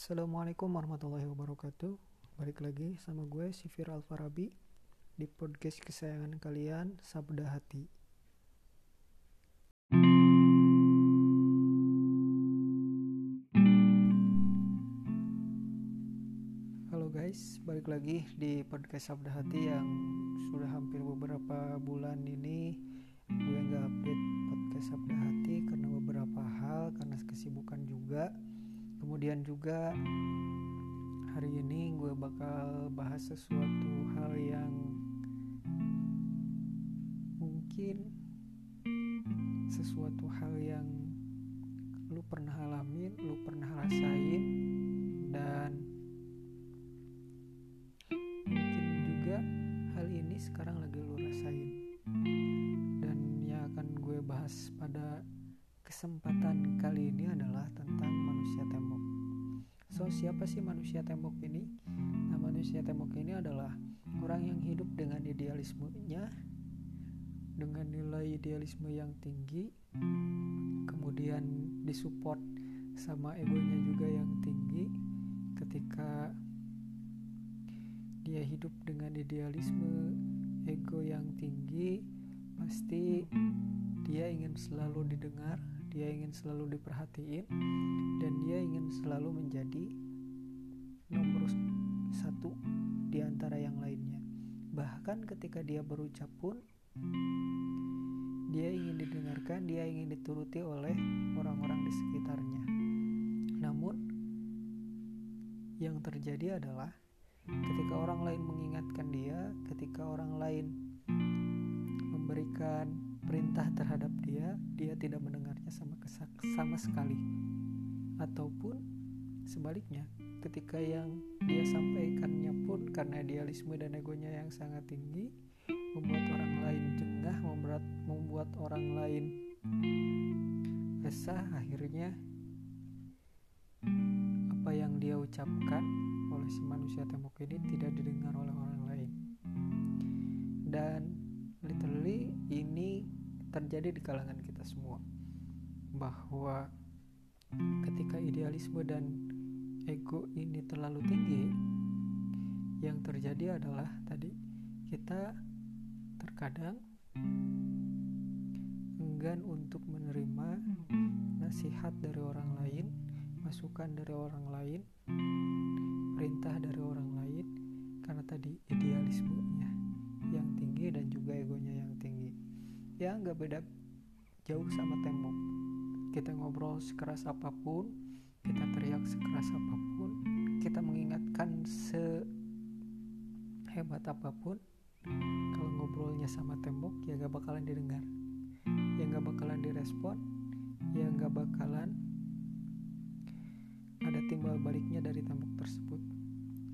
Assalamualaikum warahmatullahi wabarakatuh. Balik lagi sama gue Sifir Alfarabi Di podcast kesayangan kalian Sabda Hati. Halo guys, balik lagi di podcast Sabda Hati yang sudah hampir beberapa bulan ini gue nggak update podcast Sabda Hati karena beberapa hal, karena kesibukan juga kemudian juga hari ini gue bakal bahas sesuatu hal yang mungkin sesuatu hal yang lu pernah alamin, lu pernah rasain dan mungkin juga hal ini sekarang lagi lu rasain dan yang akan gue bahas pada kesempatan kali ini adalah tentang. So, siapa sih manusia tembok ini? Nah, manusia tembok ini adalah orang yang hidup dengan idealismenya, dengan nilai idealisme yang tinggi, kemudian disupport sama egonya juga yang tinggi ketika dia hidup dengan idealisme ego yang tinggi pasti dia ingin selalu didengar dia ingin selalu diperhatiin dan dia ingin selalu menjadi nomor satu di antara yang lainnya. Bahkan ketika dia berucap pun dia ingin didengarkan dia ingin dituruti oleh orang-orang di sekitarnya. Namun yang terjadi adalah ketika orang lain mengingatkan dia ketika orang lain memberikan perintah terhadap dia, dia tidak sama sekali. Ataupun sebaliknya, ketika yang dia sampaikannya pun karena idealisme dan egonya yang sangat tinggi, membuat orang lain jengah, membuat membuat orang lain resah, akhirnya apa yang dia ucapkan oleh si manusia tembok ini tidak didengar oleh orang lain. Dan literally ini terjadi di kalangan kita semua bahwa ketika idealisme dan ego ini terlalu tinggi yang terjadi adalah tadi kita terkadang enggan untuk menerima nasihat dari orang lain, masukan dari orang lain, perintah dari orang lain karena tadi idealismenya yang tinggi dan juga egonya yang tinggi. Ya nggak beda jauh sama tembok kita ngobrol sekeras apa pun kita teriak sekeras apa pun kita mengingatkan sehebat apa pun kalau ngobrolnya sama tembok ya nggak bakalan didengar. Ya nggak bakalan direspon ya nggak bakalan ada timbal baliknya dari tembok tersebut.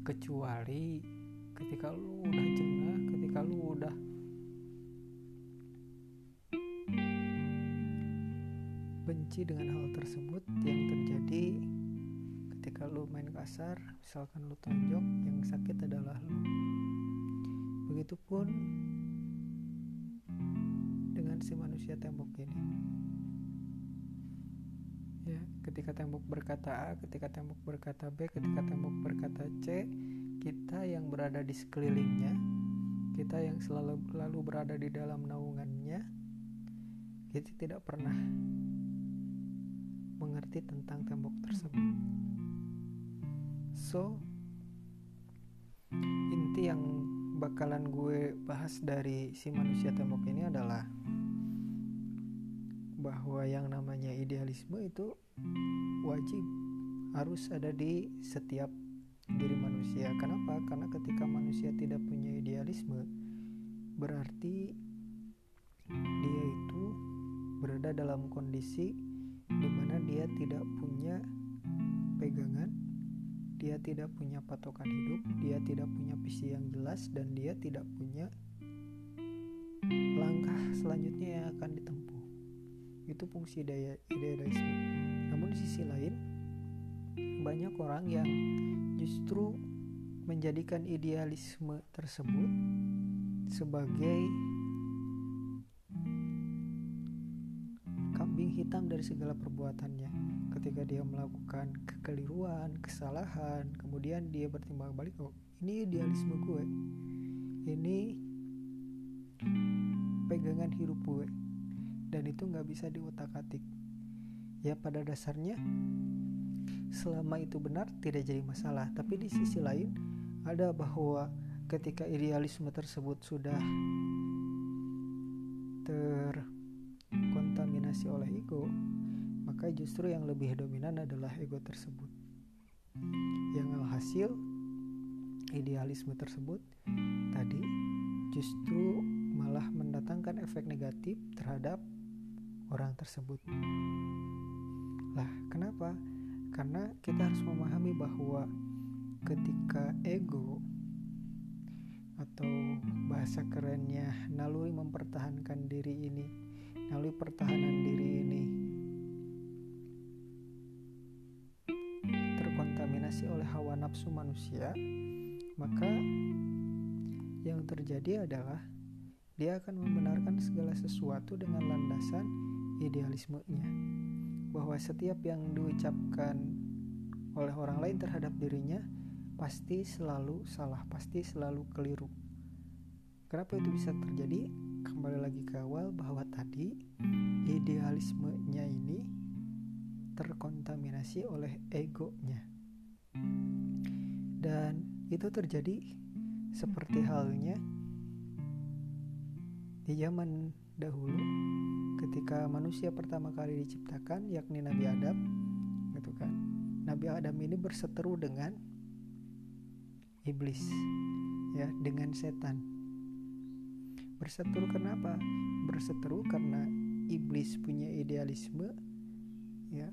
Kecuali ketika lu udah jengah ketika lu udah benci dengan hal tersebut yang terjadi ketika lu main kasar misalkan lu tonjok yang sakit adalah lu. Begitupun dengan si manusia tembok ini. Ya ketika tembok berkata A ketika tembok berkata B ketika tembok berkata C kita yang berada di sekelilingnya kita yang selalu lalu berada di dalam naungannya kita tidak pernah mengerti tentang tembok tersebut. So, inti yang bakalan gue bahas dari si manusia tembok ini adalah bahwa yang namanya idealisme itu wajib harus ada di setiap diri manusia. Kenapa? Karena ketika manusia tidak punya idealisme, berarti dia itu berada dalam kondisi di mana dia tidak punya pegangan dia tidak punya patokan hidup dia tidak punya visi yang jelas dan dia tidak punya langkah selanjutnya yang akan ditempuh. Itu fungsi daya idealisme. Namun di sisi lain banyak orang yang justru menjadikan idealisme tersebut sebagai dari segala perbuatannya. Ketika dia melakukan kekeliruan kesalahan kemudian dia bertimbang balik oh ini idealisme gue. Ini pegangan hidup gue. Dan itu nggak bisa diutak atik. Ya pada dasarnya selama itu benar tidak jadi masalah. Tapi di sisi lain ada bahwa ketika idealisme tersebut sudah oleh ego maka justru yang lebih dominan adalah ego tersebut yang alhasil idealisme tersebut tadi justru malah mendatangkan efek negatif terhadap orang tersebut. Lah, kenapa? Karena kita harus memahami bahwa ketika ego atau bahasa kerennya naluri mempertahankan diri ini, naluri pertahanan nafsu manusia, maka yang terjadi adalah dia akan membenarkan segala sesuatu dengan landasan idealismenya bahwa setiap yang diucapkan oleh orang lain terhadap dirinya pasti selalu salah, pasti selalu keliru. Kenapa itu bisa terjadi? Kembali lagi ke awal bahwa tadi idealismenya ini terkontaminasi oleh egonya. Dan itu terjadi seperti halnya di zaman dahulu ketika manusia pertama kali diciptakan yakni Nabi Adam gitu kan. Nabi Adam ini berseteru dengan iblis ya dengan setan. Berseteru kenapa? Berseteru karena iblis punya idealisme ya.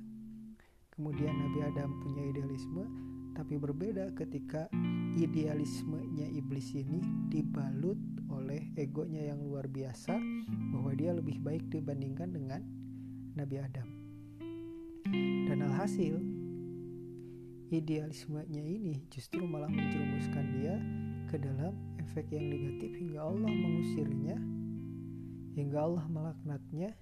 Kemudian Nabi Adam punya idealisme tapi berbeda ketika idealismenya iblis ini dibalut oleh egonya yang luar biasa bahwa dia lebih baik dibandingkan dengan Nabi Adam. Dan alhasil idealismenya ini justru malah menjerumuskan dia ke dalam efek yang negatif hingga Allah mengusirnya, hingga Allah melaknatnya,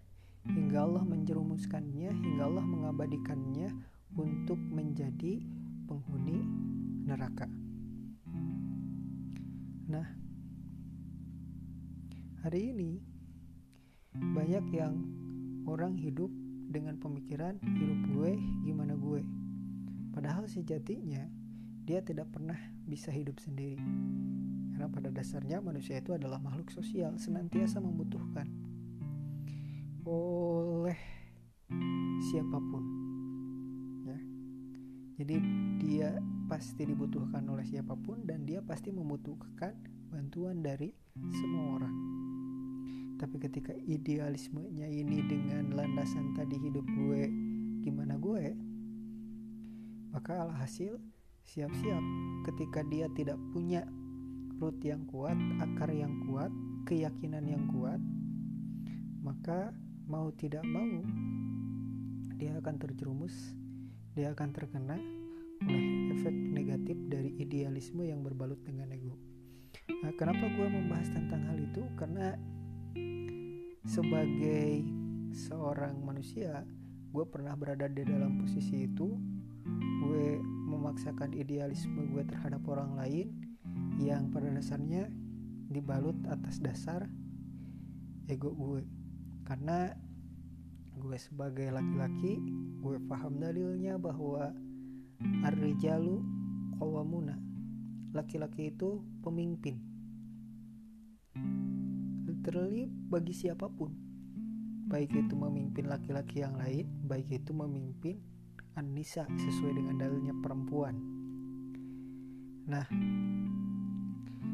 hingga Allah menjerumuskannya, hingga Allah mengabadikannya untuk menjadi penghuni neraka. Nah, Hari ini banyak yang orang hidup dengan pemikiran hidup gue gimana gue. Padahal sejatinya dia tidak pernah bisa hidup sendiri. Karena pada dasarnya manusia itu adalah makhluk sosial, senantiasa membutuhkan oleh siapa pun. Jadi dia pasti dibutuhkan oleh siapa pun dan dia pasti membutuhkan bantuan dari semua orang. Tapi ketika idealismenya ini dengan landasan tadi hidup gue gimana gue, maka alhasil siap-siap ketika dia tidak punya root yang kuat, akar yang kuat, keyakinan yang kuat, maka mau tidak mau dia akan terjerumus, dia akan terkena oleh efek negatif dari idealisme yang berbalut dengan ego. Nah, kenapa gue membahas tentang hal itu? Karena sebagai seorang manusia gue pernah berada di dalam posisi itu gue memaksakan idealisme gue terhadap orang lain yang pada dasarnya dibalut atas dasar ego gue karena gue sebagai laki-laki gue paham dalilnya bahwa ar-rijalu qawamuna laki-laki itu pemimpin. Literally bagi siapa pun. Baik itu memimpin laki-laki yang lain baik itu memimpin Anissa sesuai dengan dalilnya perempuan. Nah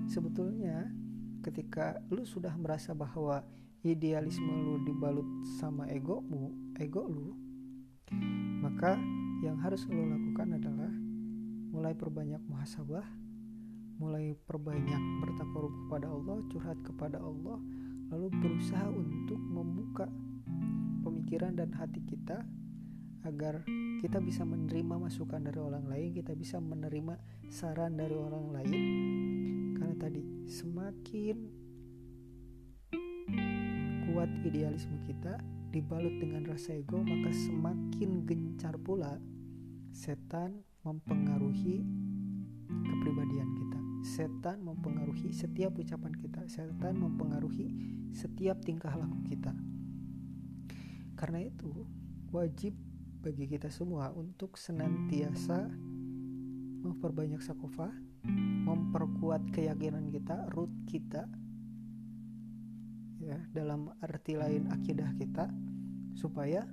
sebetulnya ketika lu sudah merasa bahwa idealisme lu dibalut sama egomu ego lu maka yang harus lu lakukan adalah mulai perbanyak muhasabah mulai perbanyak bertakarub kepada Allah, curhat kepada Allah, lalu berusaha untuk membuka pemikiran dan hati kita agar kita bisa menerima masukan dari orang lain, kita bisa menerima saran dari orang lain. Karena tadi semakin kuat idealisme kita, dibalut dengan rasa ego maka semakin gencar pula setan mempengaruhi kepribadian kita. Setan mempengaruhi setiap ucapan kita. Setan mempengaruhi setiap tingkah laku kita. Karena itu wajib bagi kita semua untuk senantiasa memperbanyak sakofa memperkuat keyakinan kita root kita ya dalam arti lain akidah kita supaya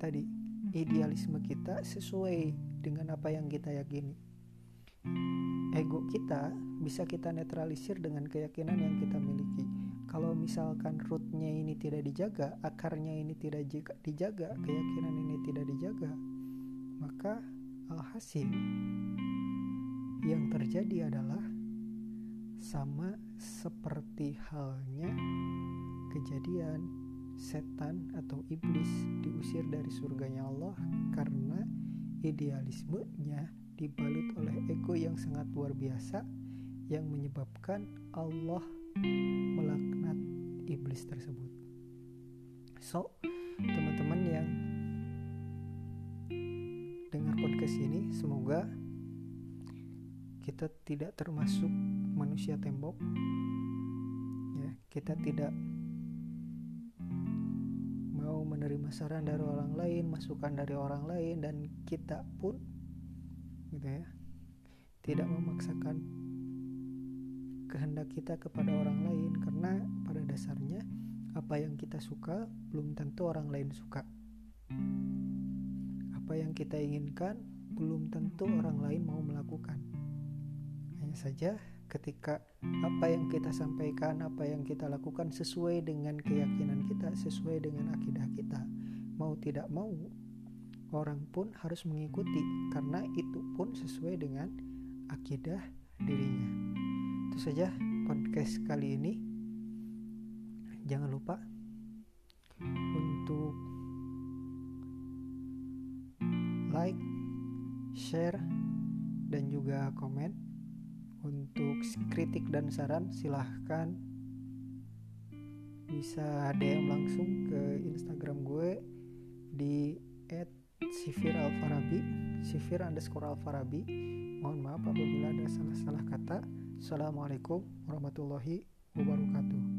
tadi idealisme kita sesuai dengan apa yang kita yakini. Ego kita bisa kita netralisir dengan keyakinan yang kita miliki. Kalau misalkan rootnya ini tidak dijaga akarnya ini tidak dijaga keyakinan ini tidak dijaga maka alhasil yang terjadi adalah sama seperti halnya kejadian setan atau iblis diusir dari surganya Allah karena idealismenya dibalut oleh ego yang sangat luar biasa yang menyebabkan Allah melaknat iblis tersebut. So, teman-teman yang dengar podcast ini semoga kita tidak termasuk manusia tembok. Ya, kita tidak menerima saran dari orang lain, masukan dari orang lain dan kita pun gitu ya. Tidak memaksakan kehendak kita kepada orang lain karena pada dasarnya apa yang kita suka belum tentu orang lain suka. Apa yang kita inginkan belum tentu orang lain mau melakukan. Hanya saja ketika apa yang kita sampaikan, apa yang kita lakukan sesuai dengan keyakinan kita, sesuai dengan akidah kita, mau tidak mau, orang pun harus mengikuti karena itu pun sesuai dengan akidah dirinya. Itu saja podcast kali ini. Jangan lupa untuk like, share, dan juga komen untuk kritik dan saran silahkan. Bisa DM langsung ke Instagram gue di @sifir_alfarabi sifir underscore alfarabi. Mohon maaf apabila ada salah-salah kata. Assalamualaikum warahmatullahi wabarakatuh